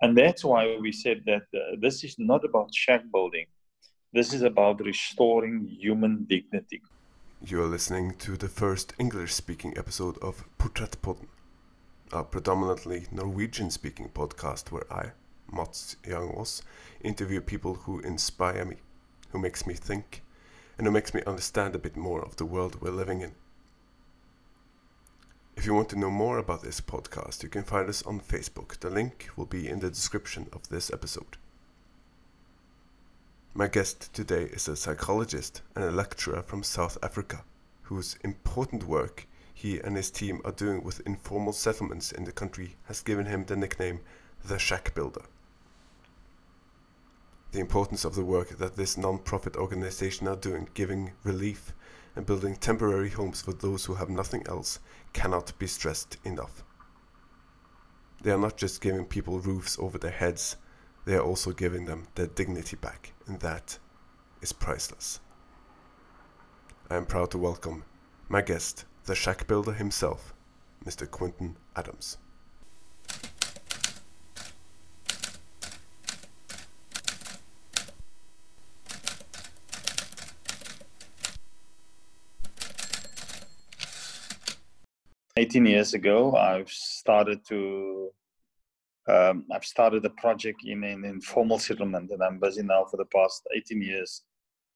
And that's why we said that uh, this is not about shack building. This is about restoring human dignity. You are listening to the first English speaking episode of Portrettpodden, a predominantly Norwegian speaking podcast where I, Mats Youngwas, interview people who inspire me, who makes me think, and who makes me understand a bit more of the world we're living in. If you want to know more about this podcast, you can find us on Facebook. The link will be in the description of this episode. My guest today is a psychologist and a lecturer from South Africa, whose important work he and his team are doing with informal settlements in the country has given him the nickname the Shack Builder. The importance of the work that this non-profit organization are doing, giving relief and building temporary homes for those who have nothing else cannot be stressed enough. They are not just giving people roofs over their heads, they are also giving them their dignity back, and that is priceless. I am proud to welcome my guest, the shack builder himself, Mr. Quinton Adams. 18 years ago, I've started to um, I've started a project in an informal settlement, and I'm busy now for the past 18 years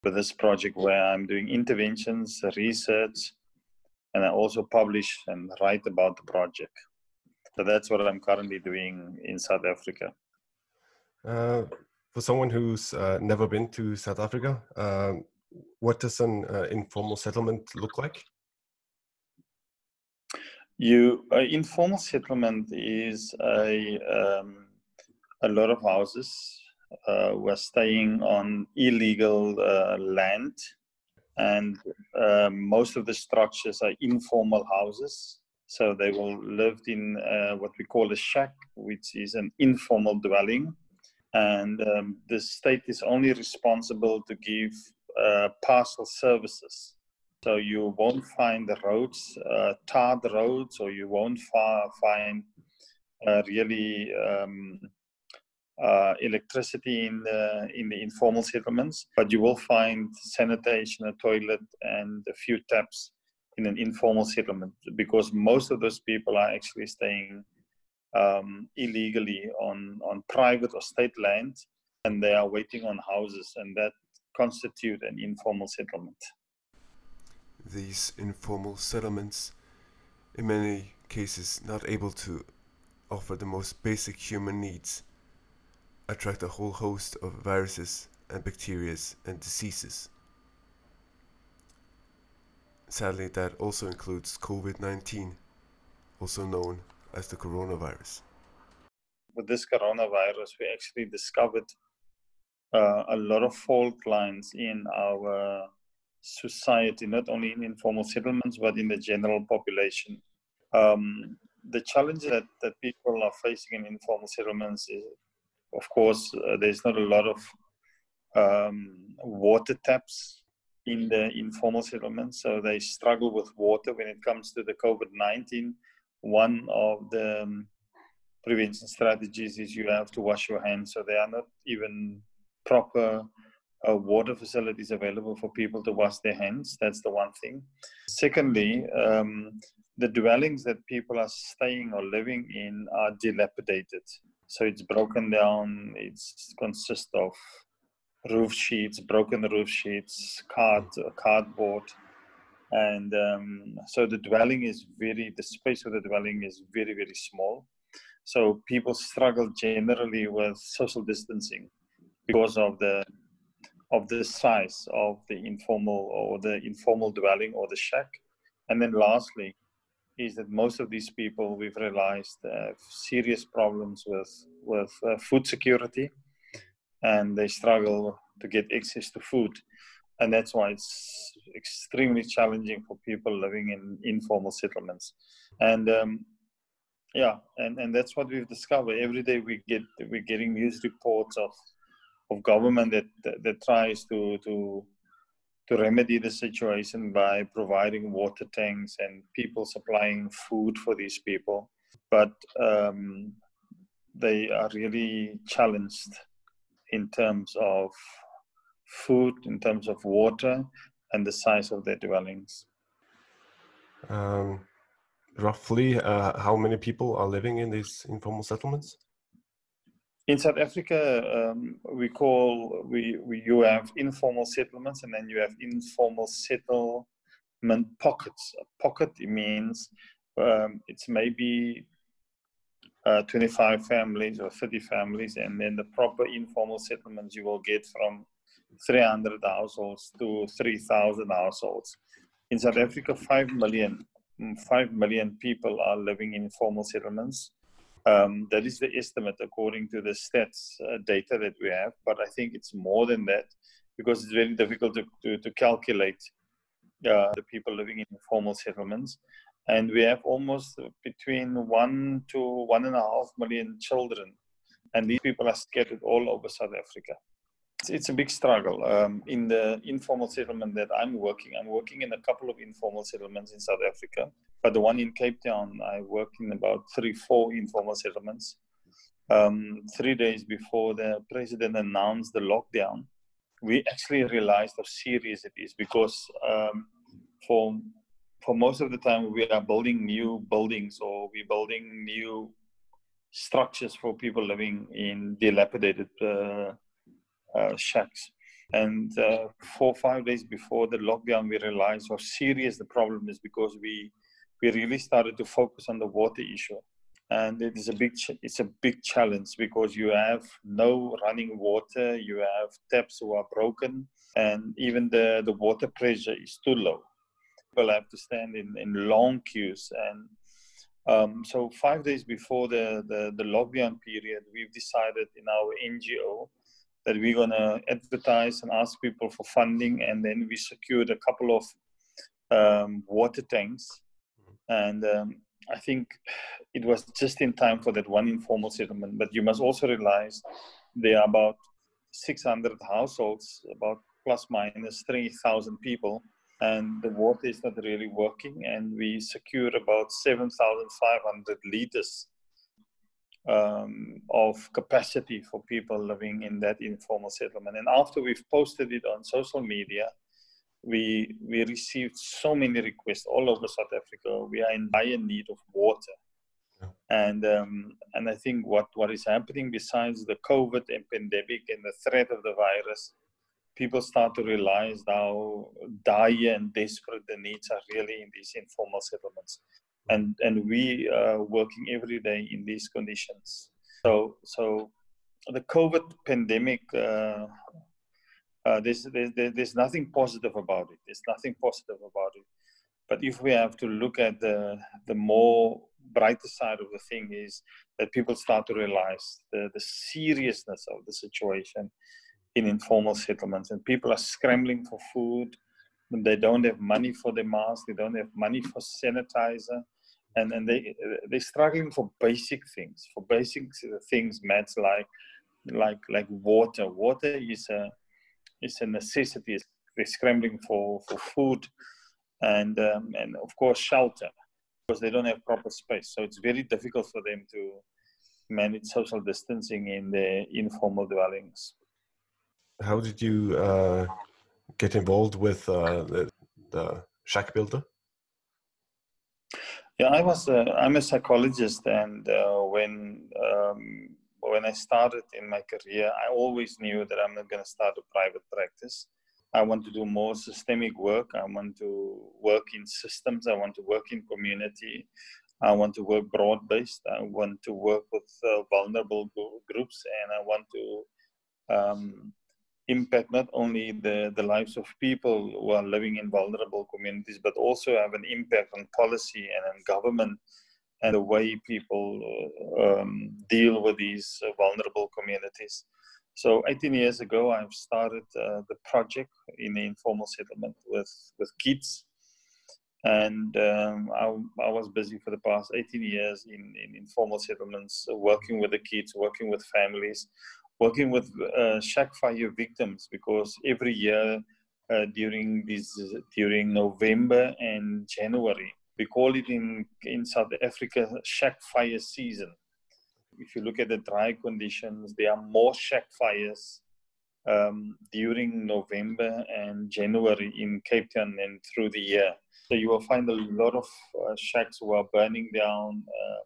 with this project where I'm doing interventions, research, and I also publish and write about the project. So that's what I'm currently doing in South Africa. Uh, for someone who's uh, never been to South Africa, um, what does an uh, informal settlement look like? You uh, informal settlement is a um, a lot of houses uh, were staying on illegal uh, land, and uh, most of the structures are informal houses. So they will live in uh, what we call a shack, which is an informal dwelling, and um, the state is only responsible to give uh, parcel services so you won't find the roads, uh, tarred roads, or you won't find uh, really um, uh, electricity in the in the informal settlements. But you will find sanitation, a toilet, and a few taps in an informal settlement because most of those people are actually staying um, illegally on on private or state land, and they are waiting on houses, and that constitute an informal settlement these informal settlements, in many cases not able to offer the most basic human needs, attract a whole host of viruses and bacteria and diseases. Sadly, that also includes COVID 19, also known as the coronavirus. With this coronavirus, we actually discovered uh, a lot of fault lines in our society, not only in informal settlements, but in the general population. Um, the challenge that, that people are facing in informal settlements is, of course, uh, there's not a lot of um, water taps in the informal settlements, so they struggle with water when it comes to the COVID 19. One of the um, prevention strategies is you have to wash your hands, so they are not even proper uh, water facilities available for people to wash their hands. That's the one thing. Secondly, um, the dwellings that people are staying or living in are dilapidated. So it's broken down. It consists of roof sheets, broken roof sheets, card, cardboard, and um, so the dwelling is very. The space of the dwelling is very very small. So people struggle generally with social distancing because of the of the size of the informal or the informal dwelling or the shack. And then lastly, is that most of these people we've realized have serious problems with with uh, food security, and they struggle to get access to food, and that's why it's extremely challenging for people living in informal settlements, and. Um, yeah, and, and that's what we've discovered. Every day we get we're getting news reports of of government that, that, that tries to to to remedy the situation by providing water tanks and people supplying food for these people. But um, they are really challenged in terms of food, in terms of water, and the size of their dwellings. Um, roughly, uh, how many people are living in these informal settlements? In South Africa, um, we call we, we you have informal settlements and then you have informal settlement pockets. A pocket means um, it's maybe uh, 25 families or 30 families, and then the proper informal settlements you will get from 300 households to 3,000 households. In South Africa, 5 million, mm, 5 million people are living in informal settlements. Um, that is the estimate according to the stats uh, data that we have, but I think it's more than that because it's very difficult to, to, to calculate uh, the people living in informal settlements. And we have almost between one to one and a half million children. And these people are scattered all over South Africa it's, it's a big struggle. Um, in the informal settlement that I'm working, I'm working in a couple of informal settlements in South Africa, but the one in Cape Town, I work in about three, four informal settlements. Um, three days before the president announced the lockdown, we actually realized how serious it is because um, for for most of the time we are building new buildings or we're building new structures for people living in dilapidated uh, shacks. And uh, four or five days before the lockdown, we realized how serious the problem is because we we really started to focus on the water issue. And it is a big it's a big challenge because you have no running water, you have taps who are broken, and even the, the water pressure is too low. People have to stand in, in long queues and um, so five days before the, the, the lockdown period, we've decided in our NGO that we're going to advertise and ask people for funding. And then we secured a couple of um, water tanks. And um, I think it was just in time for that one informal settlement. But you must also realize there are about 600 households, about plus minus 3,000 people, and the water is not really working. And we secured about 7,500 liters um, of capacity for people living in that informal settlement. And after we've posted it on social media, we we received so many requests all over South Africa. We are in dire need of water, yeah. and um, and I think what what is happening besides the COVID and pandemic and the threat of the virus, people start to realize how dire and desperate the needs are really in these informal settlements and and we are working every day in these conditions. So so the COVID pandemic. Uh, uh, there's, there's, there's nothing positive about it. There's nothing positive about it. But if we have to look at the, the more brighter side of the thing is that people start to realize the, the seriousness of the situation in informal settlements and people are scrambling for food they don't have money for the mask they don't have money for sanitizer and and they they're struggling for basic things for basic things maths like like like water. Water is a is a necessity. They're scrambling for for food and um, and of course shelter because they don't have proper space. So it's very difficult for them to manage social distancing in the informal dwellings. How did you uh, get involved with uh, the, the shack builder yeah, I was. Uh, I'm a psychologist, and uh, when um, when I started in my career, I always knew that I'm not going to start a private practice. I want to do more systemic work. I want to work in systems. I want to work in community. I want to work broad based. I want to work with uh, vulnerable groups, and I want to um, impact not only the, the lives of people who are living in vulnerable communities, but also have an impact on policy and on government and the way people uh, um, deal with these uh, vulnerable communities. So 18 years ago, I've started uh, the project in the informal settlement with, with kids. And um, I, I, was busy for the past 18 years in, in informal settlements, working with the kids, working with families, working with uh, shack fire victims because every year uh, during this during November and January we call it in in South Africa shack fire season. If you look at the dry conditions, there are more shack fires um, during November and January in Cape Town and through the year. So you will find a lot of uh, shacks who are burning down uh,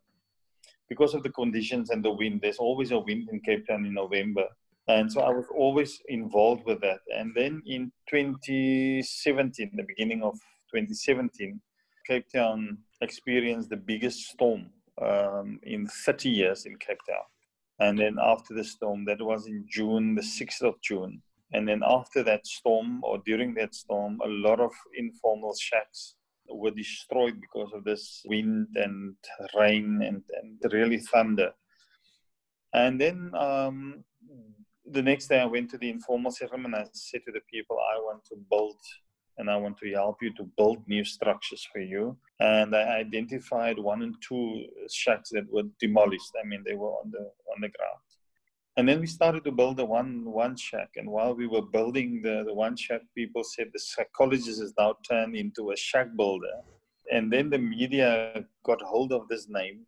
because of the conditions and the wind. There's always a wind in Cape Town in November. And so I was always involved with that. And then in 2017, the beginning of 2017, Cape Town experienced the biggest storm um, in 30 years in Cape Town. And then after the storm, that was in June, the 6th of June. And then after that storm, or during that storm, a lot of informal shacks were destroyed because of this wind and rain and, and really thunder. And then um, the next day I went to the informal settlement. And I said to the people, I want to build and I want to help you to build new structures for you. And I identified one and two shacks that were demolished. I mean, they were on the on the ground. And then we started to build the one one shack. And while we were building the, the one shack, people said the psychologist is now turned into a shack builder. And then the media got hold of this name.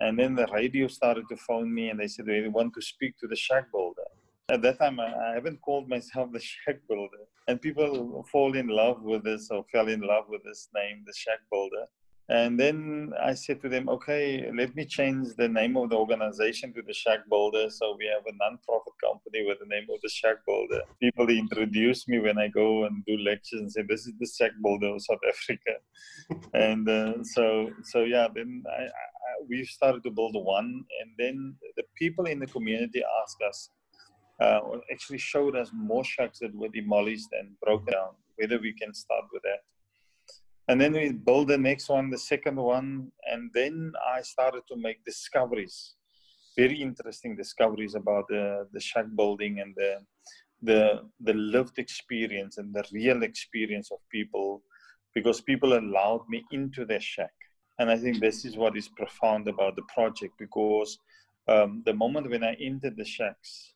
And then the radio started to phone me and they said they want to speak to the shack builder. At that time, I, I haven't called myself the shack builder. And people fall in love with this or fell in love with this name, the shack builder. And then I said to them, okay, let me change the name of the organization to the Shack Builder. So we have a non-profit company with the name of the Shack Builder. People introduce me when I go and do lectures and say, this is the Shack Builder of South Africa. and uh, so, so yeah, then I, I, we started to build one. And then the people in the community asked us, uh, actually showed us more shacks that were demolished and broken down, whether we can start with that. And then we build the next one, the second one, and then I started to make discoveries, very interesting discoveries about the, the shack building and the, the, the lived experience and the real experience of people because people allowed me into their shack. And I think this is what is profound about the project because um, the moment when I entered the shacks,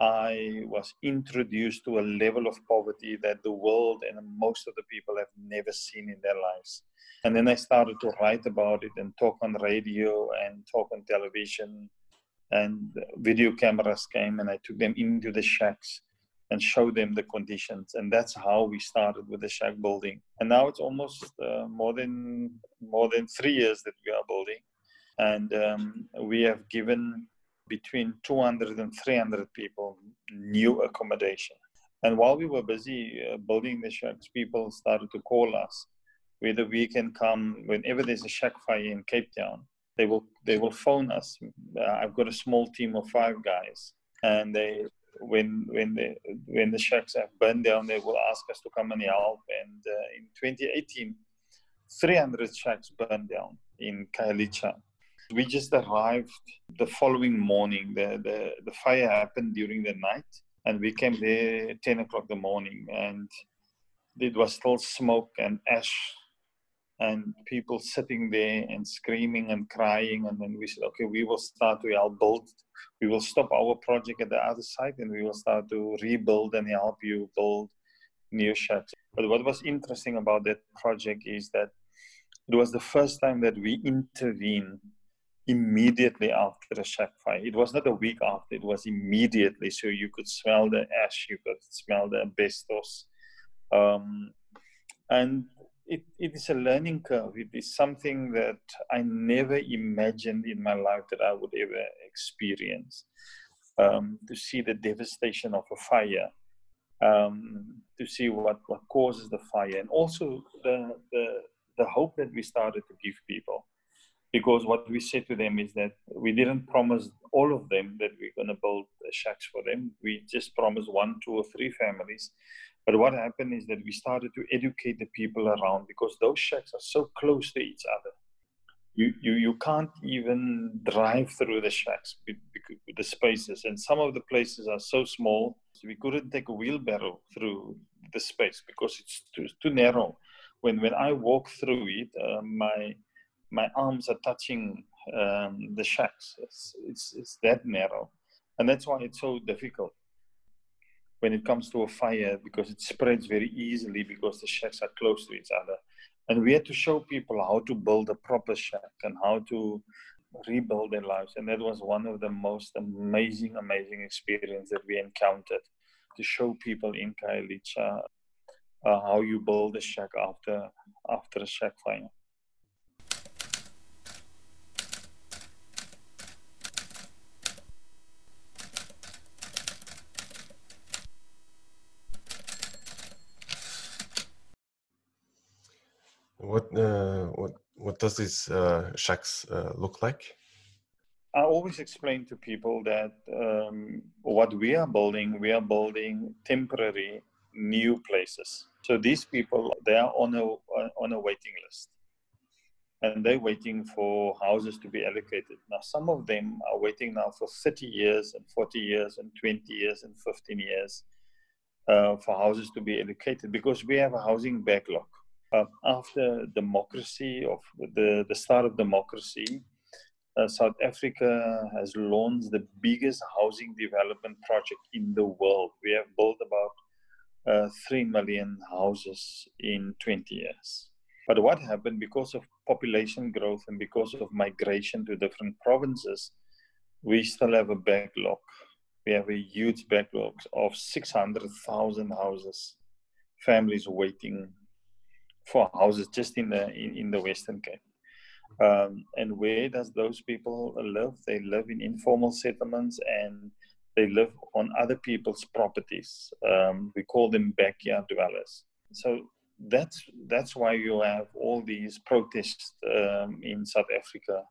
I was introduced to a level of poverty that the world and most of the people have never seen in their lives. And then I started to write about it and talk on radio and talk on television. And video cameras came and I took them into the shacks and showed them the conditions. And that's how we started with the shack building. And now it's almost uh, more than more than three years that we are building. And um, we have given between 200 and 300 people new accommodation. And while we were busy uh, building the shacks, people started to call us whether we can come whenever there's a shack fire in Cape Town. They will they will phone us. Uh, I've got a small team of five guys, and they when when the when the shacks have burned down, they will ask us to come and help. And uh, in 2018, 300 shacks burned down in Khayelitsha we just arrived the following morning. The, the, the fire happened during the night, and we came there 10 o'clock in the morning, and it was still smoke and ash, and people sitting there and screaming and crying. And then we said, okay, we will start to help build. We will stop our project at the other side, and we will start to rebuild and help you build new shacks. But what was interesting about that project is that it was the first time that we intervened immediately after shack fire. It was not a week after, it was immediately. So you could smell the ash, you could smell the asbestos. Um, and it, it is a learning curve. It is something that I never imagined in my life that I would ever experience. Um, to see the devastation of a fire, um, to see what, what causes the fire, and also the, the, the hope that we started to give people because what we said to them is that we didn't promise all of them that we're going to build shacks for them. We just promised one, two, or three families. But what happened is that we started to educate the people around because those shacks are so close to each other. You, you, you can't even drive through the shacks the spaces. And some of the places are so small, so we couldn't take a wheelbarrow through the space because it's too, too narrow. When, when I walk through it, uh, my, my arms are touching um, the shacks. It's, it's, it's that narrow. And that's why it's so difficult when it comes to a fire because it spreads very easily because the shacks are close to each other. And we had to show people how to build a proper shack and how to rebuild their lives. And that was one of the most amazing, amazing experience that we encountered to show people in Khayelitsha uh, how you build a shack after after a shack fire. What uh, what what does these uh, shacks uh, look like? I always explain to people that um, what we are building, we are building temporary new places. So these people, they are on a on a waiting list, and they're waiting for houses to be allocated. Now, some of them are waiting now for 30 years and 40 years and 20 years and 15 years uh, for houses to be allocated because we have a housing backlog uh, after democracy, of the, the start of democracy, uh, South Africa has launched the biggest housing development project in the world. We have built about uh, 3 million houses in 20 years. But what happened because of population growth and because of migration to different provinces, we still have a backlog. We have a huge backlog of 600,000 houses, families waiting for houses just in the in, in the Western Cape. Um, and where does those people live? They live in informal settlements and they live on other people's properties. Um, we call them backyard dwellers. So that's that's why you have all these protests um, in South Africa,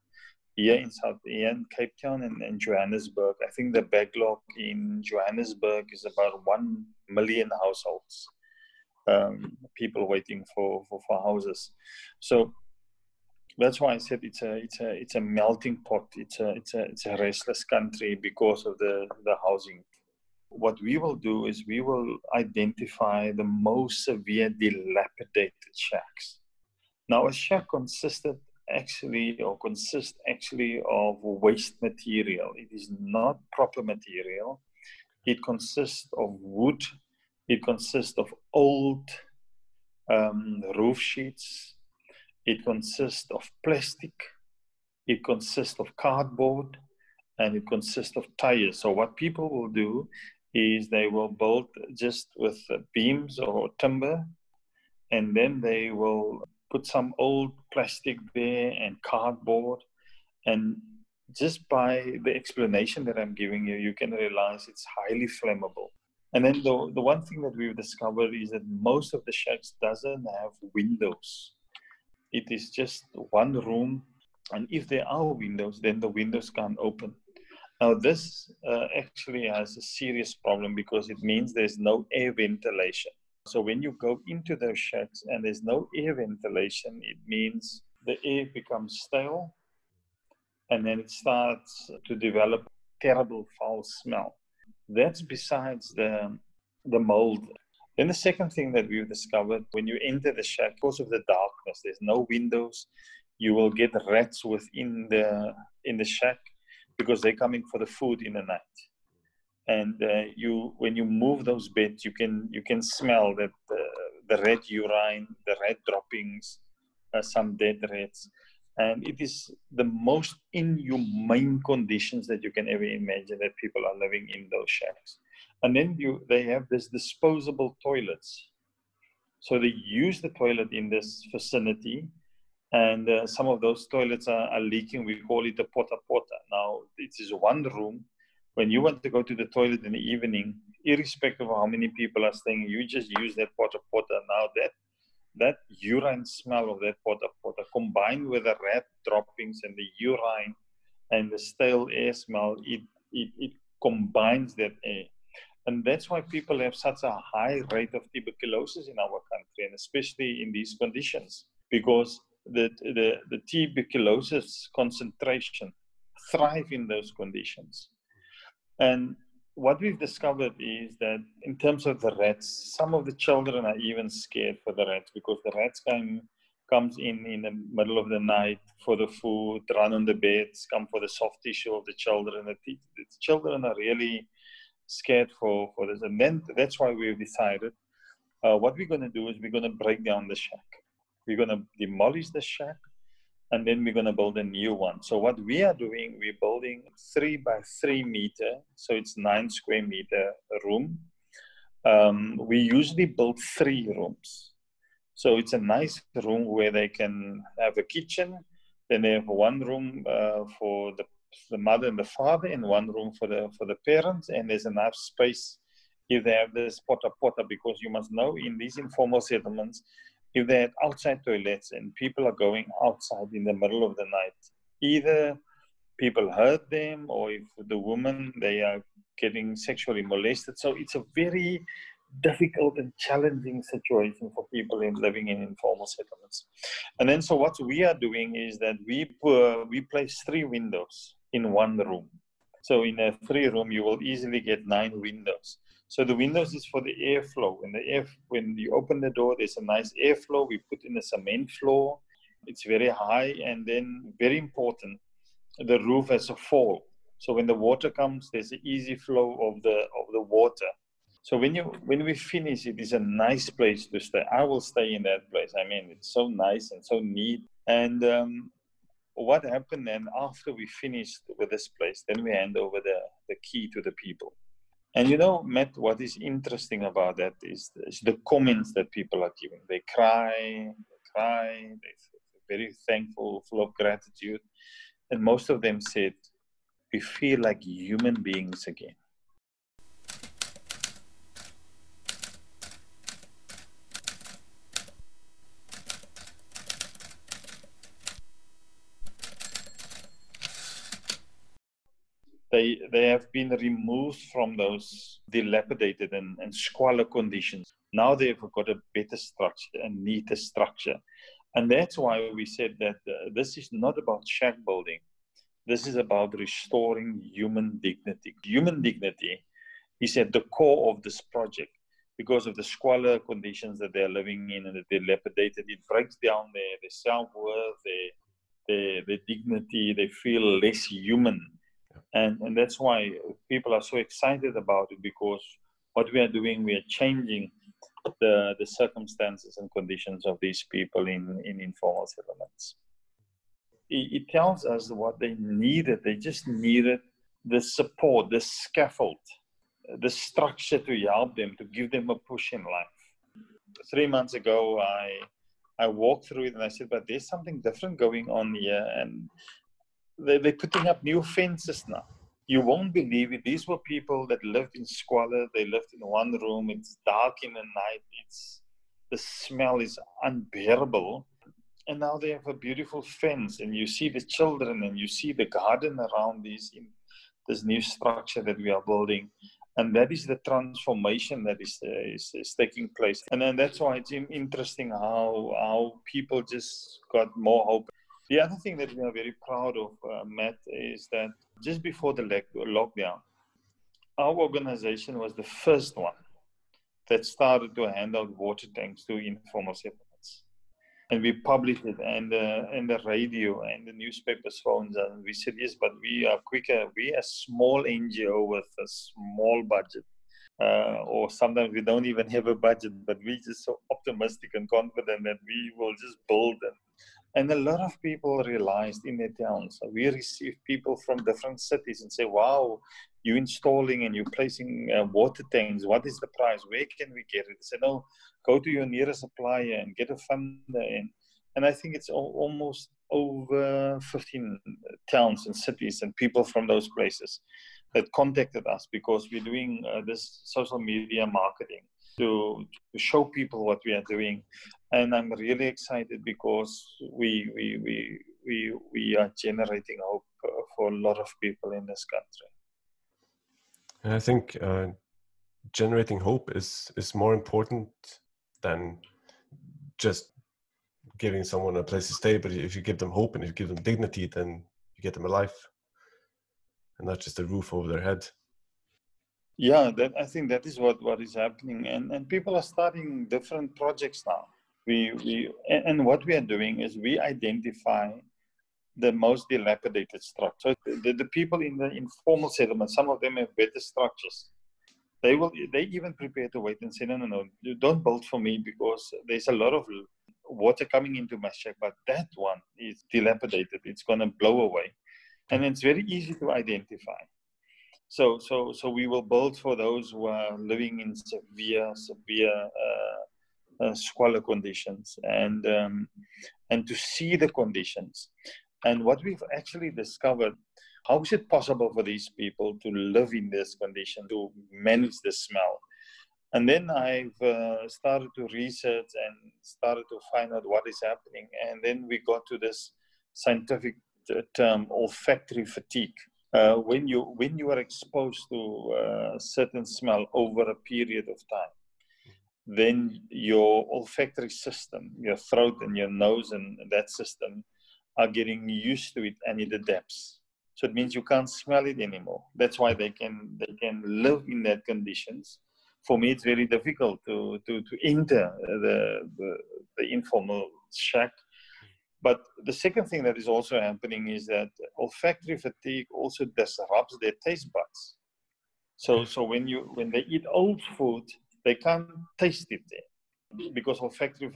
here in South here in Cape Town and, and Johannesburg. I think the backlog in Johannesburg is about one million households um, people waiting for, for, for houses. So that's why I said it's a it's a it's a melting pot. It's a it's a it's a restless country because of the the housing. What we will do is we will identify the most severe dilapidated shacks. Now a shack consisted actually or consists actually of waste material. It is not proper material. It consists of wood it consists of old um, roof sheets. It consists of plastic. It consists of cardboard. And it consists of tires. So, what people will do is they will build just with beams or timber, and then they will put some old plastic there and cardboard. And just by the explanation that I'm giving you, you can realize it's highly flammable. And then the, the one thing that we've discovered is that most of the shacks doesn't have windows. It is just one room, and if there are windows, then the windows can't open. Now this uh, actually has a serious problem because it means there's no air ventilation. So when you go into those shacks and there's no air ventilation, it means the air becomes stale, and then it starts to develop terrible foul smell. That's besides the, the mold. Then the second thing that we've discovered when you enter the shack, because of the darkness, there's no windows, you will get rats within the in the shack because they're coming for the food in the night. And uh, you, when you move those beds, you can you can smell that the, the red urine, the red droppings, uh, some dead rats and it is the most inhumane conditions that you can ever imagine that people are living in those shacks. And then you they have this disposable toilets. So they use the toilet in this vicinity and uh, some of those toilets are, are, leaking. We call it a porta porta now it is one room. When you want to go to the toilet in the evening irrespective of how many people are staying you just use that porta porta now that that urine smell of that porta porta combined with the red droppings and the urine and the stale air smell, it, it, it combines that air. And that's why people have such a high rate of tuberculosis in our country, and especially in these conditions, because the, the, the tuberculosis concentration thrive in those conditions. And what we've discovered is that in terms of the rats, some of the children are even scared for the rats because the rats come comes in in the middle of the night for the food, run on the beds, come for the soft tissue of the children. The, the children are really scared for, for this. And then that's why we've decided uh, what we're going to do is we're going to break down the shack. We're going to demolish the shack and then we're going to build a new one. So what we are doing, we're building three by three meter, so it's nine square meter room. Um, we usually build three rooms. So it's a nice room where they can have a kitchen. Then they have one room uh, for the, the mother and the father, and one room for the for the parents. And there's enough space if they have this porta potter, because you must know in these informal settlements, if they had outside toilets and people are going outside in the middle of the night, either people hurt them or if the woman they are getting sexually molested. So it's a very difficult and challenging situation for people in living in informal settlements. And then, so what we are doing is that we we place three windows in one room. So in a three room, you will easily get nine windows. So the windows is for the airflow. When the air, when you open the door, there's a nice airflow. We put in a cement floor. It's very high, and then very important, the roof has a fall. So when the water comes, there's an easy flow of the of the water. So when you when we finish, it is a nice place to stay. I will stay in that place. I mean, it's so nice and so neat. And um, what happened then after we finished with this place? Then we hand over the the key to the people. And you know, Matt, what is interesting about that is, is the comments that people are giving. They cry, they cry, they're very thankful, full of gratitude. And most of them said, we feel like human beings again. They they have been removed from those dilapidated and, and squalor conditions. Now they've got a better structure, a neater structure. And that's why we said that uh, this is not about shack building. This is about restoring human dignity. Human dignity is at the core of this project because of the squalor conditions that they're living in and the dilapidated. It breaks down their, their self worth, their, their, their dignity. They feel less human and and that's why people are so excited about it because what we are doing we are changing the the circumstances and conditions of these people in in informal settlements. It, it tells us what they needed. They just needed the support the scaffold the structure to help them to give them a push in life. Three months ago i i walked through it and i said but there's something different going on here. And they're putting up new fences now. You won't believe it. These were people that lived in squalor. They lived in one room. It's dark in the night. It's the smell is unbearable. And now they have a beautiful fence, and you see the children, and you see the garden around these in this new structure that we are building and that is the transformation that is, uh, is, is taking place and then that's why it's interesting how how people just got more hope the other thing that we are very proud of, uh, Matt, is that just before the lockdown, our organization was the first one that started to hand out water tanks to informal settlements. And we published it and, uh, and the radio and the newspapers phones and we said, yes, but we are quicker. We are a small NGO with a small budget. Uh, or sometimes we don't even have a budget, but we're just so optimistic and confident that we will just build and and a lot of people realized in their towns, we receive people from different cities and say, wow, you're installing and you're placing uh, water tanks. What is the price? Where can we get it? Say, no, go to your nearest supplier and get a funder. And, and I think it's almost over 15 towns and cities and people from those places that contacted us because we're doing uh, this social media marketing to, to show people what we are doing and I'm really excited because we we we we, we are generating hope uh, for a lot of people in this country. And I think uh, generating hope is is more important than just giving someone a place to stay. But if you give them hope and if you give them dignity, then you get them a life, and not just a roof over their head. Yeah, that I think that is what what is happening, and and people are starting different projects now we, we and what we are doing is we identify the most dilapidated structure. The, the people in the informal settlement, some of them have better structures. They will. They even prepare to wait and say, no, no, no, you don't build for me because there's a lot of water coming into my shack, but that one is dilapidated. It's going to blow away. And it's very easy to identify. So, so, so we will build for those who are living in severe, severe uh, uh, squalor conditions, and um, and to see the conditions. And what we've actually discovered, how is it possible for these people to live in this condition, to manage the smell? And then I've uh, started to research and started to find out what is happening. And then we got to this scientific uh, term, olfactory fatigue. Uh, when you when you are exposed to uh, certain smell over a period of time, then your olfactory system, your throat and your nose and that system are getting used to it and it adapts. So it means you can't smell it anymore. That's why they can they can live in that conditions for me, it's very difficult to, to, to enter the, the, the informal shack. But the second thing that is also happening is that olfactory fatigue also disrupts their taste buds. So, so when you when they eat old food, they can't taste it because olfactory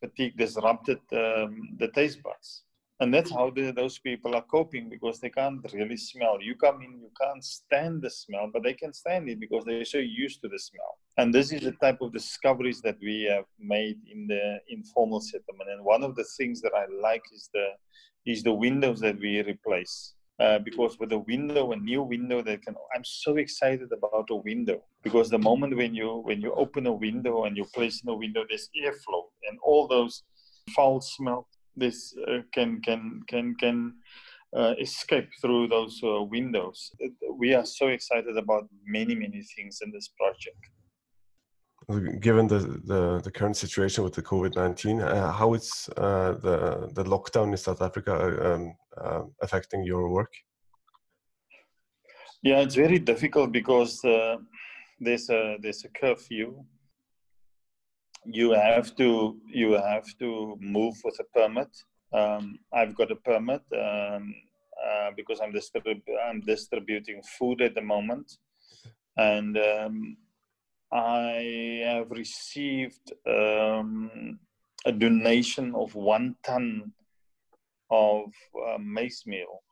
fatigue disrupted um, the taste buds. And that's how the, those people are coping because they can't really smell. You come in you can't stand the smell but they can stand it because they're so used to the smell. And this is the type of discoveries that we have made in the informal settlement. And one of the things that i like is the is the windows that we replace uh, because with a window, a new window that can, I'm so excited about a window because the moment when you when you open a window and you place in a window, there's airflow and all those foul smell this uh, can can can can uh, escape through those uh, windows. We are so excited about many many things in this project. Given the, the, the current situation with the COVID nineteen, uh, how is uh, the the lockdown in South Africa um, uh, affecting your work? Yeah, it's very difficult because there's a there's a curfew you have to you have to move with a permit. Um, I've got a permit um, uh, because I'm, distrib- I'm distributing food at the moment, and um, I have received um, a donation of one ton of uh, maize meal.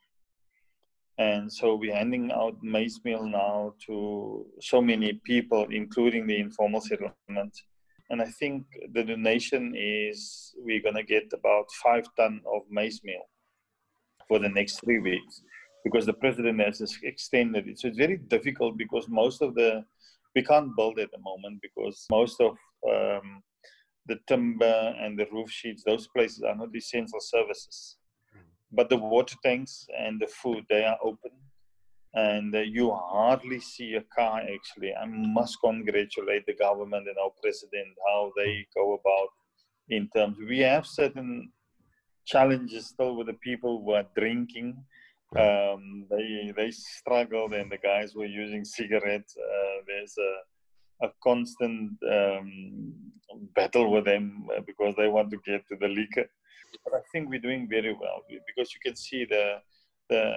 And so we're handing out maize meal now to so many people, including the informal settlement and I think the donation is we're gonna get about five ton of maize meal for the next three weeks because the president has extended it. So it's very difficult because most of the we can't build at the moment because most of um, the timber and the roof sheets, those places are not essential services. Hmm. But the water tanks and the food, they are open and uh, you hardly see a car actually. I must congratulate the government and our president how they go about in terms. We have certain challenges still with the people who are drinking. Um, they they struggled, and the guys were using cigarettes. Uh, there's a a constant um, battle with them uh, because they want to get to the liquor. But I think we're doing very well because you can see the the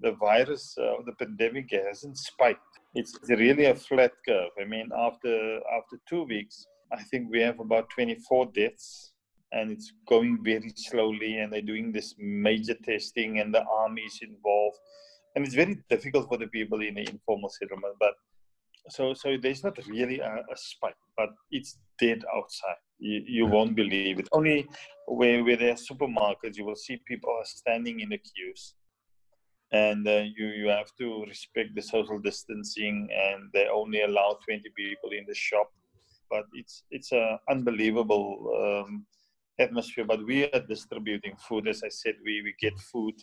the virus, uh, the pandemic hasn't spiked. It's really a flat curve. I mean, after after two weeks, I think we have about 24 deaths, and it's going very slowly. And they're doing this major testing, and the army is involved, and it's very difficult for the people in the informal settlement. But so so there's not really a, a spike, but it's dead outside. You, you won't believe it. Only where, where there are supermarkets, you will see people are standing in the queues and uh, you you have to respect the social distancing and they only allow 20 people in the shop but it's it's an unbelievable um, atmosphere but we are distributing food as i said we, we get food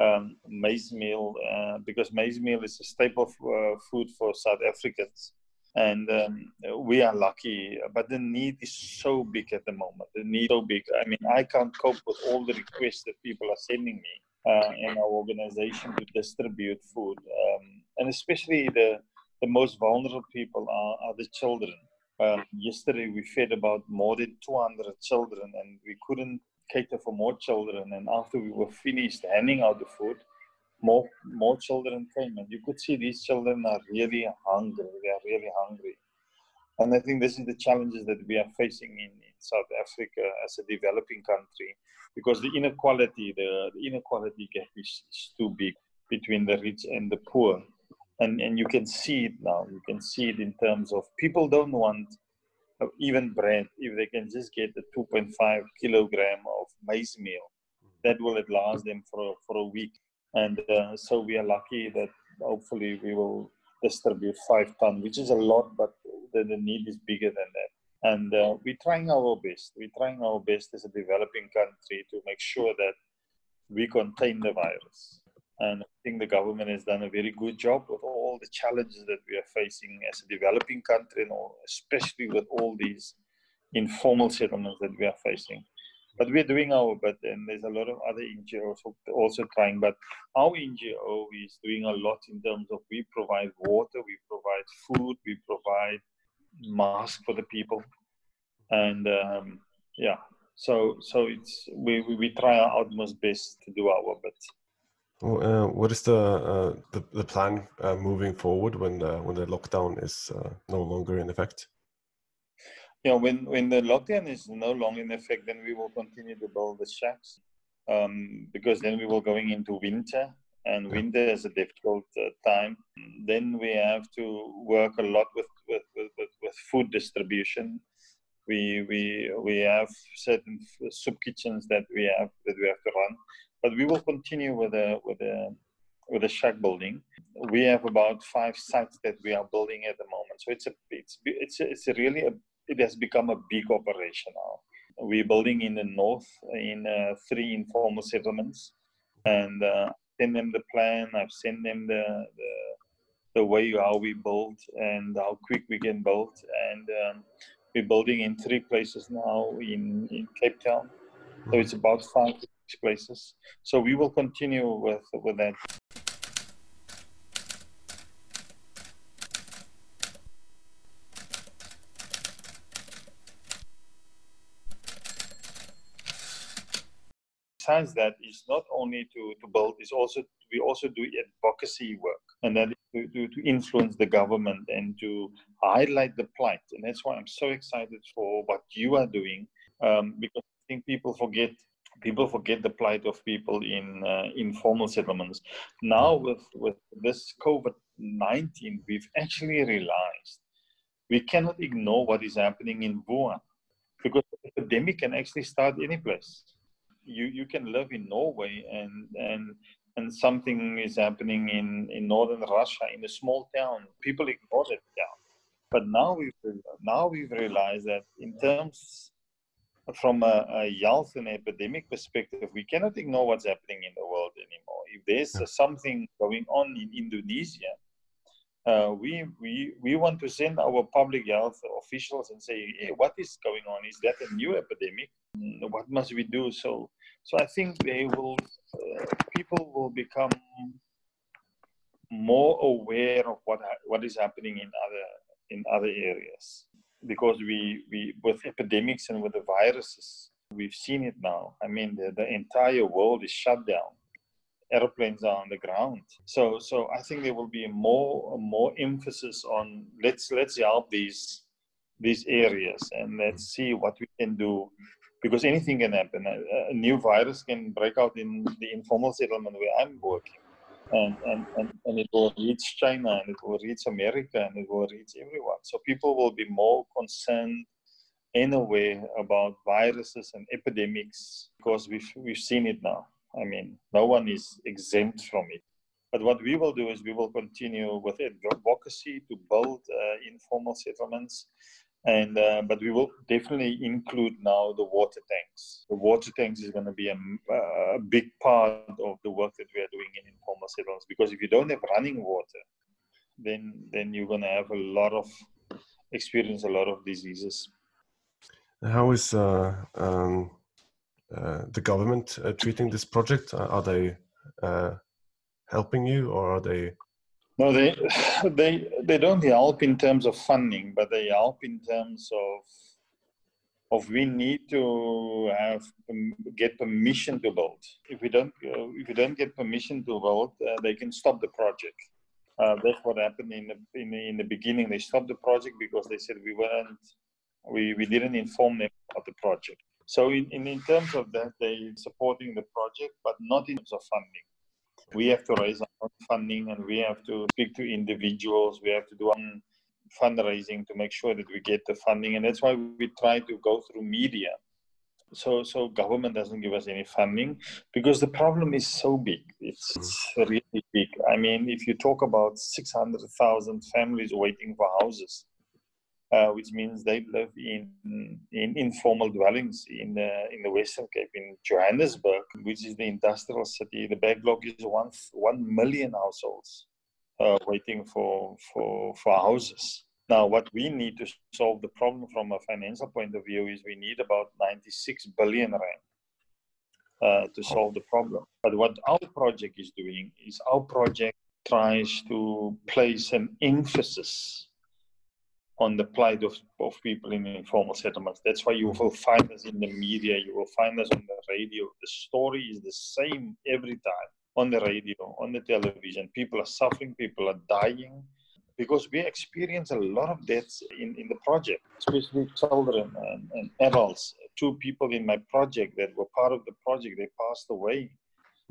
um, maize meal uh, because maize meal is a staple of, uh, food for south africans and um, we are lucky but the need is so big at the moment the need so big i mean i can't cope with all the requests that people are sending me uh, in our organization to distribute food. Um, and especially the, the most vulnerable people are, are the children. Um, yesterday we fed about more than 200 children and we couldn't cater for more children. And after we were finished handing out the food, more more children came and you could see these children are really hungry. They are really hungry. And I think this is the challenges that we are facing in, in South Africa as a developing country because the inequality, the, the inequality gap is, is too big between the rich and the poor. And, and you can see it now. You can see it in terms of people don't want even bread if they can just get a 2.5 kilogram of maize meal. That will last them for, for a week. And uh, so we are lucky that hopefully we will distribute five ton, which is a lot, but the, the need is bigger than that. And uh, we're trying our best. We're trying our best as a developing country to make sure that we contain the virus. And I think the government has done a very good job with all the challenges that we are facing as a developing country, and especially with all these informal settlements that we are facing. But we're doing our bit, and there's a lot of other NGOs also trying. But our NGO is doing a lot in terms of we provide water, we provide food, we provide masks for the people, and um, yeah. So so it's we, we, we try our utmost best to do our bit. Well, uh, what is the, uh, the the plan uh, moving forward when the when the lockdown is uh, no longer in effect? Yeah, when when the lockdown is no longer in effect, then we will continue to build the shacks um, because then we will going into winter, and winter is a difficult uh, time. Then we have to work a lot with with, with, with, with food distribution. We we we have certain soup kitchens that we have that we have to run but we will continue with the with the with the shack building. We have about five sites that we are building at the moment. So it's a it's it's a, it's a really a, it has become a big operation now. We're building in the north in uh, three informal settlements, and uh, send them the plan. I've sent them the, the the way how we build and how quick we can build. And um, we're building in three places now in, in Cape Town. So it's about five places. So we will continue with with that. Besides that, is not only to, to build, is also we also do advocacy work, and that to, to, to influence the government and to highlight the plight. And that's why I'm so excited for what you are doing, um, because I think people forget people forget the plight of people in uh, informal settlements. Now, with, with this COVID 19, we've actually realized we cannot ignore what is happening in Wuhan because the epidemic can actually start any place. You, you can live in Norway and, and, and something is happening in, in northern Russia in a small town. People ignore that town. But now we've, now we've realized that in terms from a, a, health and epidemic perspective, we cannot ignore what's happening in the world anymore. If there's something going on in Indonesia, uh, we, we, we want to send our public health officials and say, hey, what is going on? Is that a new epidemic? What must we do? So, so I think they will, uh, people will become more aware of what, what is happening in other, in other areas because we, we with epidemics and with the viruses, we've seen it now. I mean, the, the entire world is shut down. Airplanes are on the ground. So, so I think there will be more more emphasis on let's let's help these these areas and let's see what we can do because anything can happen. A, a new virus can break out in the informal settlement where I'm working and, and, and, and it will reach China and it will reach America and it will reach everyone. So people will be more concerned in a way about viruses and epidemics because we've, we've seen it now. I mean, no one is exempt from it. But what we will do is we will continue with advocacy to build uh, informal settlements and uh, but we will definitely include now the water tanks. The water tanks is going to be a, a, big part of the work that we are doing in informal settlements because if you don't have running water, then then you're going to have a lot of experience a lot of diseases. How is uh, um, uh, the government uh, treating this project? Are they uh, helping you, or are they no, they they they don't help in terms of funding, but they help in terms of of we need to have get permission to build. If we don't uh, if we don't get permission to build, uh, they can stop the project. Uh, that's what happened in the, in the in the beginning. They stopped the project because they said we weren't We, we didn't inform them about the project. So in, in, in terms of that, they supporting the project, but not in terms of funding. We have to raise our own funding and we have to speak to individuals. We have to do fundraising to make sure that we get the funding. And that's why we try to go through media. So, so government doesn't give us any funding because the problem is so big. It's, it's really big. I mean, if you talk about 600,000 families waiting for houses, uh, which means they live in in informal dwellings in the in the Western Cape in Johannesburg, which is the industrial city. The backlog is one one million households uh, waiting for for for houses. Now, what we need to solve the problem from a financial point of view is we need about 96 billion rand uh, to solve the problem. But what our project is doing is our project tries to place an emphasis on the plight of, of people in informal settlements. That's why you mm. will find us in the media, you will find us on the radio. The story is the same every time on the radio, on the television. People are suffering, people are dying because we experience a lot of deaths in, in the project, especially children and, and adults. Two people in my project that were part of the project, they passed away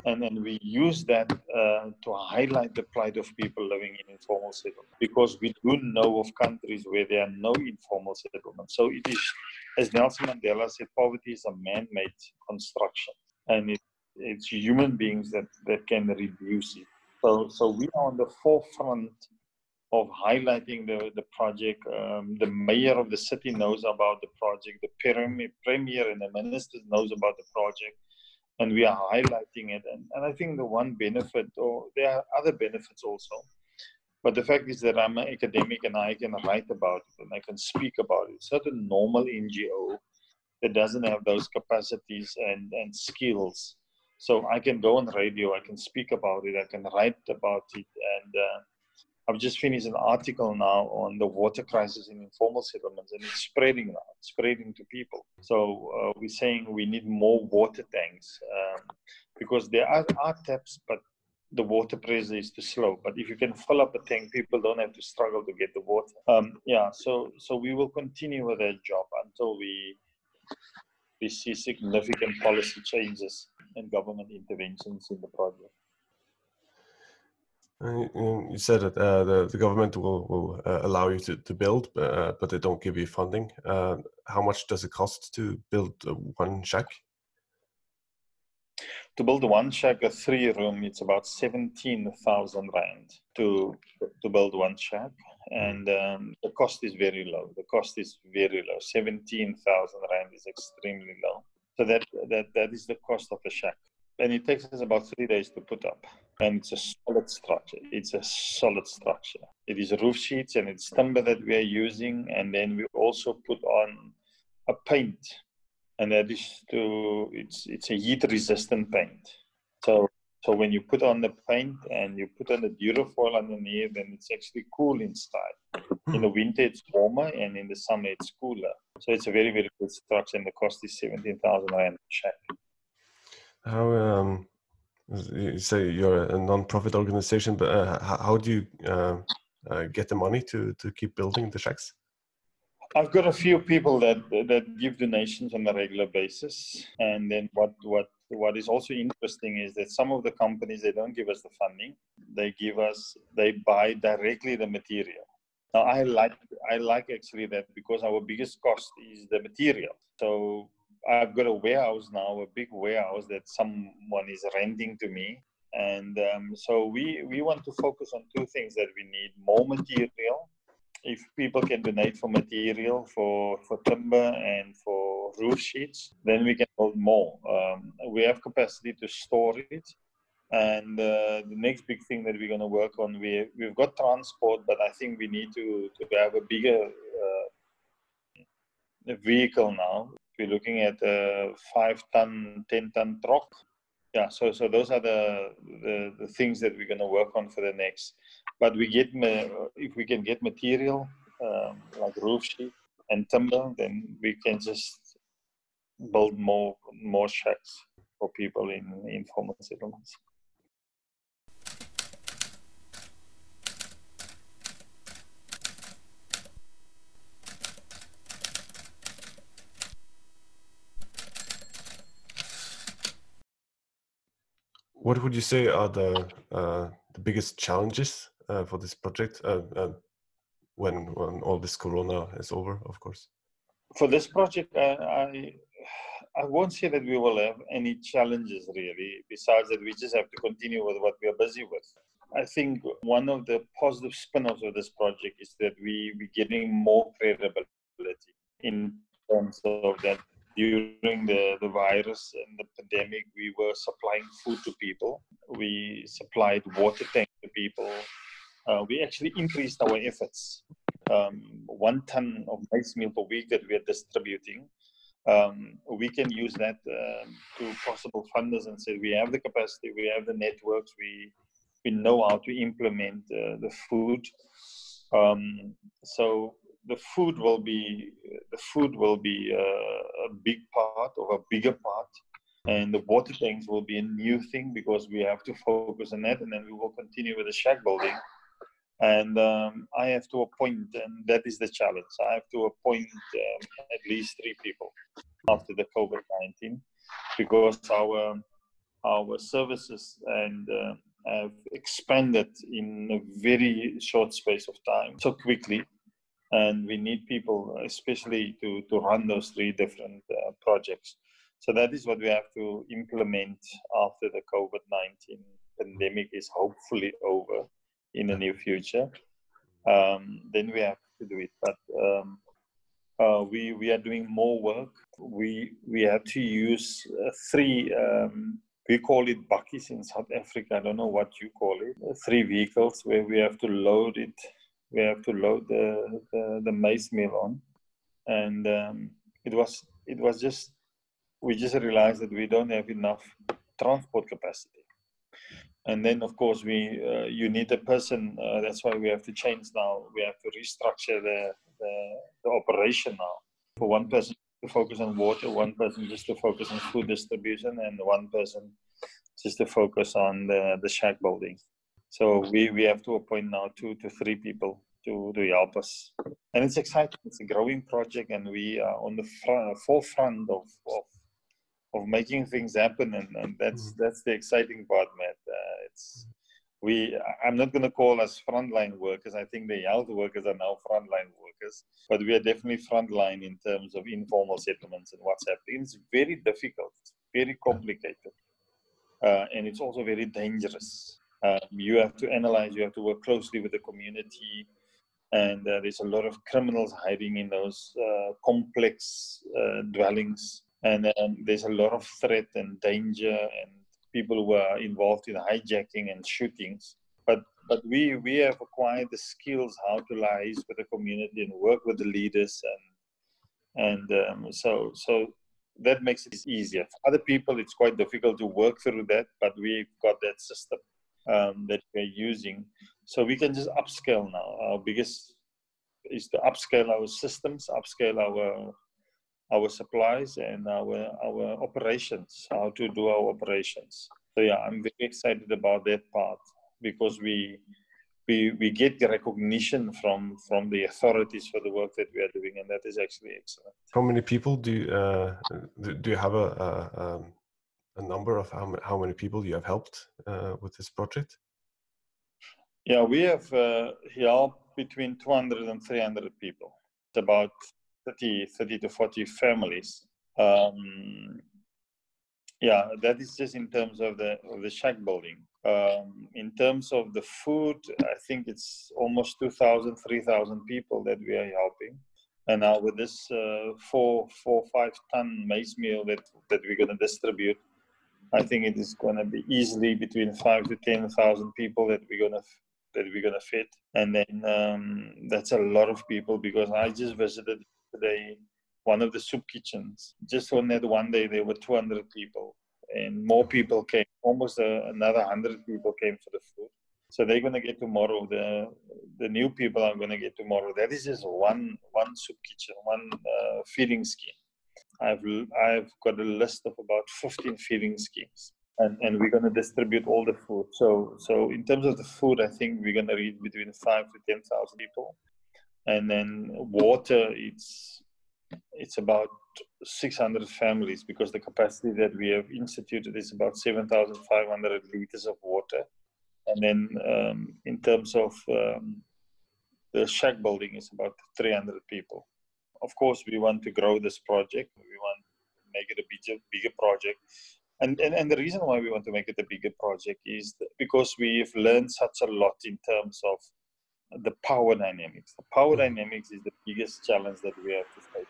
and then we use that uh, to highlight the plight of people living in informal settlements because we do know of countries where there are no informal settlements. So it is, as Nelson Mandela said, poverty is a man-made construction, and it, it's human beings that, that can reduce it. So, so we are on the forefront of highlighting the, the project. Um, the mayor of the city knows about the project. The premier, premier and the minister knows about the project and we are highlighting it. And, and I think the one benefit, or there are other benefits also, but the fact is that I'm an academic and I can write about it and I can speak about it. It's not a normal NGO that doesn't have those capacities and, and skills. So I can go on radio, I can speak about it, I can write about it, and uh, I've just finished an article now on the water crisis in informal settlements, and it's spreading now, it's spreading to people. So uh, we're saying we need more water tanks um, because there are, are taps, but the water pressure is too slow. But if you can fill up a tank, people don't have to struggle to get the water. Um, yeah, so so we will continue with that job until we we see significant policy changes and government interventions in the project. You said that uh, the, the government will, will uh, allow you to, to build, uh, but they don't give you funding. Uh, how much does it cost to build one shack? To build one shack, a three room, it's about 17,000 Rand to, to build one shack. And um, the cost is very low. The cost is very low. 17,000 Rand is extremely low. So that, that, that is the cost of a shack and it takes us about three days to put up. And it's a solid structure. It's a solid structure. It is roof sheets and it's timber that we are using, and then we also put on a paint, and that is to it's it's a heat resistant paint. So so when you put on the paint and you put on the Durafoil underneath, then it's actually cool inside. In the winter it's warmer, and in the summer it's cooler. So it's a very very good structure, and the cost is seventeen thousand rand check. How um, you say you're a non-profit organization, but uh, how, do you uh, uh, get the money to to keep building the shacks? I've got a few people that that give donations on a regular basis, and then what what what is also interesting is that some of the companies they don't give us the funding; they give us they buy directly the material. Now I like I like actually that because our biggest cost is the material. So I've got a warehouse now, a big warehouse that someone is renting to me. And um, so we, we want to focus on two things that we need more material. If people can donate for material, for, for timber and for roof sheets, then we can build more. Um, we have capacity to store it. And uh, the next big thing that we're going to work on, we, we've got transport, but I think we need to, to have a bigger uh, vehicle now we're looking at a five ton, 10 ton truck. Yeah, so so those are the, the, the things that we're going to work on for the next. But we get if we can get material um, like roof sheet and timber, then we can just build more more shacks for people in informal settlements. What would you say are the uh, the biggest challenges uh, for this project uh, uh, when when all this Corona is over, of course? For this project, I I won't say that we will have any challenges really. Besides that, we just have to continue with what we are busy with. I think one of the positive spin-offs of this project is that we we're getting more credibility in terms of that during the, the virus and the pandemic, we were supplying food to people. We supplied water tank to people. Uh, we actually increased our efforts. Um, one ton of rice meal per week that we are distributing. Um, we can use that um, to possible funders and say we have the capacity, we have the networks, we we know how to implement uh, the food. Um, so the food will be the food will be a, a big part or a bigger part. And the water tanks will be a new thing because we have to focus on that. And then we will continue with the shack building. And um, i have to appoint and that is the challenge. I have to appoint um, at least three people after the covid-19 because our our services and uh, have expanded in a very short space of time so quickly and we need people especially to, to run those three different uh, projects. So that is what we have to implement after the covid-19 pandemic is hopefully over in the near future. Um, then we have to do it but um, uh, we we are doing more work. We we have to use uh, three um, we call it bakkies in south africa. I don't know what you call it. Three vehicles where we have to load it we have to load the, the, the maize meal on. And um, it was it was just we just realized that we don't have enough transport capacity. And then of course we uh, you need a person. Uh, that's why we have to change now. We have to restructure the, the, the operation now. For one person to focus on water, one person just to focus on food distribution, and one person just to focus on the, the shack building. So we, we have to appoint now two to three people to, to help us. And it's exciting. It's a growing project, and we are on the front, forefront of, of of making things happen, and, and that's mm-hmm. that's the exciting part, Matt. Uh, it's we. I'm not going to call us frontline workers. I think the health workers are now frontline workers, but we are definitely frontline in terms of informal settlements and what's happening. It's very difficult. It's very complicated, uh, and it's also very dangerous. Um, you have to analyze, you have to work closely with the community, and uh, there's a lot of criminals hiding in those uh, complex uh, dwellings, and um, there's a lot of threat and danger, and people who are involved in hijacking and shootings. But but we we have acquired the skills how to liaise with the community and work with the leaders, and and um, so so that makes it easier. For other people, it's quite difficult to work through that, but we've got that system um, that we're using. So we can just upscale now. Our biggest is to upscale our systems, upscale our our supplies and our our operations, how to do our operations. So yeah, I'm very excited about that part because we we we get the recognition from from the authorities for the work that we are doing, and that is actually excellent. How many people do you, uh, do you have a, a um, a number of how, how many people you have helped uh, with this project? Yeah, we have uh, helped between 200 and 300 people. It's about 30, 30 to 40 families. Um, yeah, that is just in terms of the of the shack building. Um, in terms of the food, I think it's almost 2,000, 3,000 people that we are helping. And now with this uh, four, four, five ton maize meal that, that we're going to distribute, I think it is going to be easily between five to ten thousand people that we're going to that we're going to fit, and then um, that's a lot of people because I just visited today one of the soup kitchens. Just on that one day, there were 200 people, and more people came. Almost uh, another 100 people came for the food. So they're going to get tomorrow. The the new people are going to get tomorrow. That is just one one soup kitchen, one uh, feeding scheme. I've I've got a list of about 15 feeding schemes, and and we're going to distribute all the food. So so in terms of the food, I think we're going to reach between five to ten thousand people, and then water. It's it's about 600 families because the capacity that we have instituted is about 7,500 liters of water. And then um, in terms of um, the shack building is about 300 people. Of course, we want to grow this project. We want to make it a bigger, bigger project. And, and, and the reason why we want to make it a bigger project is because we've learned such a lot in terms of the power dynamics. The power mm-hmm. dynamics is the biggest challenge that we have to face.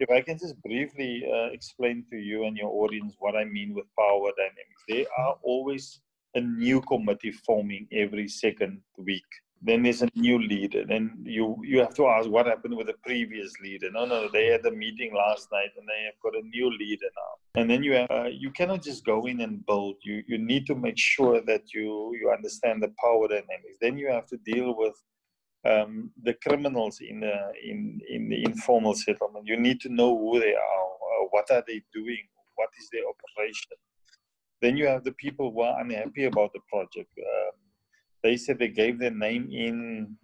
If I can just briefly uh, explain to you and your audience what I mean with power dynamics, there are always a new committee forming every second week then there's a new leader. Then you you have to ask what happened with the previous leader. No, no, they had a meeting last night and they have got a new leader now. And then you have, uh, you cannot just go in and build. You you need to make sure that you you understand the power dynamics. Then you have to deal with um, the criminals in the in in the informal settlement. You need to know who they are. Uh, what are they doing? What is their operation? Then you have the people who are unhappy about the project. Um, they said they gave their name in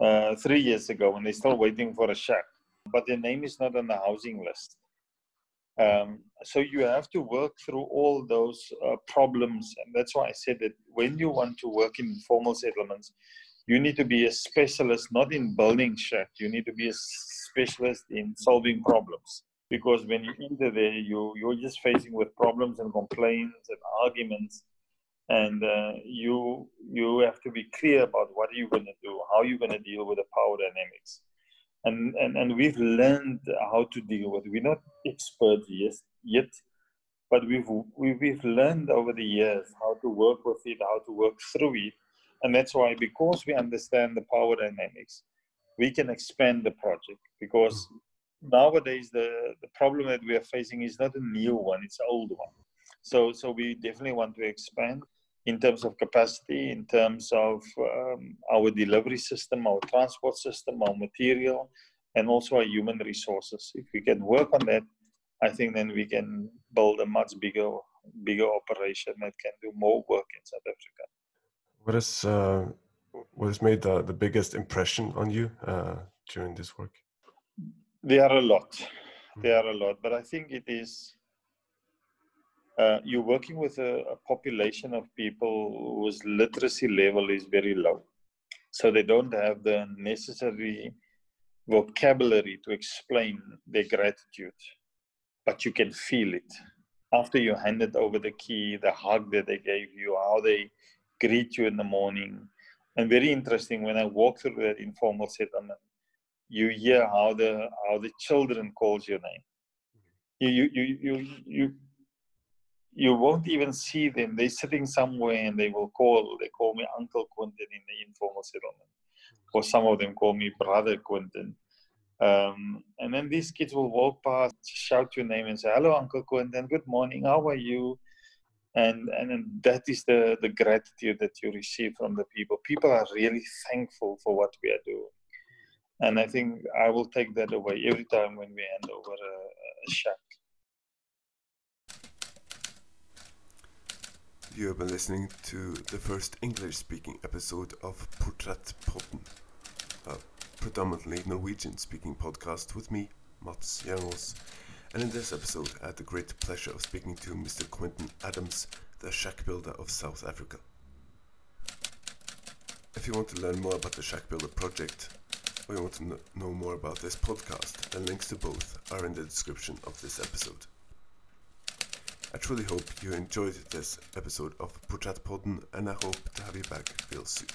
uh, three years ago and they're still waiting for a shack, but their name is not on the housing list. Um, so you have to work through all those uh, problems, and that's why I said that when you want to work in informal settlements, you need to be a specialist not in building shack. You need to be a specialist in solving problems because when you enter there, you you're just facing with problems and complaints and arguments and uh, you you have to be clear about what are you going to do how you're you going to deal with the power dynamics. And, and and we've learned how to deal with it. we're not experts yet yet but we've we've learned over the years how to work with it how to work through it. And that's why because we understand the power dynamics we can expand the project. Because nowadays the the problem that we are facing is not a new one it's an old one so, so we definitely want to expand in terms of capacity, in terms of um, our delivery system, our transport system, our material, and also our human resources. If we can work on that, I think then we can build a much bigger, bigger operation that can do more work in South Africa. What is uh, what has made the, the biggest impression on you uh, during this work? There are a lot. There are a lot, but I think it is uh, you're working with a, a, population of people whose literacy level is very low. So they don't have the necessary vocabulary to explain their gratitude, but you can feel it. After you handed over the key, the hug that they gave you, how they greet you in the morning. And very interesting, when I walk through that informal settlement, you hear how the how the children calls your name. You you you you, you you won't even see them. They're sitting somewhere and they will call. They call me Uncle Quentin in the informal settlement, or some of them call me Brother Quentin. Um, and then these kids will walk past, shout your name, and say, "Hello, Uncle Quentin. Good morning. How are you?" And and that is the the gratitude that you receive from the people. People are really thankful for what we are doing, and I think I will take that away every time when we hand over a, a shack. You have been listening to the first English speaking episode of Porträttpodden, a predominantly Norwegian speaking podcast with me, Mats Jernås. And in this episode, I had the great pleasure of speaking to Mr. Quentin Adams, the shack builder of South Africa. If you want to learn more about the Shack Builder project, or you want to know more about this podcast, then links to both are in the description of this episode. I truly hope you enjoyed this episode of Porträttpodden and I hope to have you back real soon.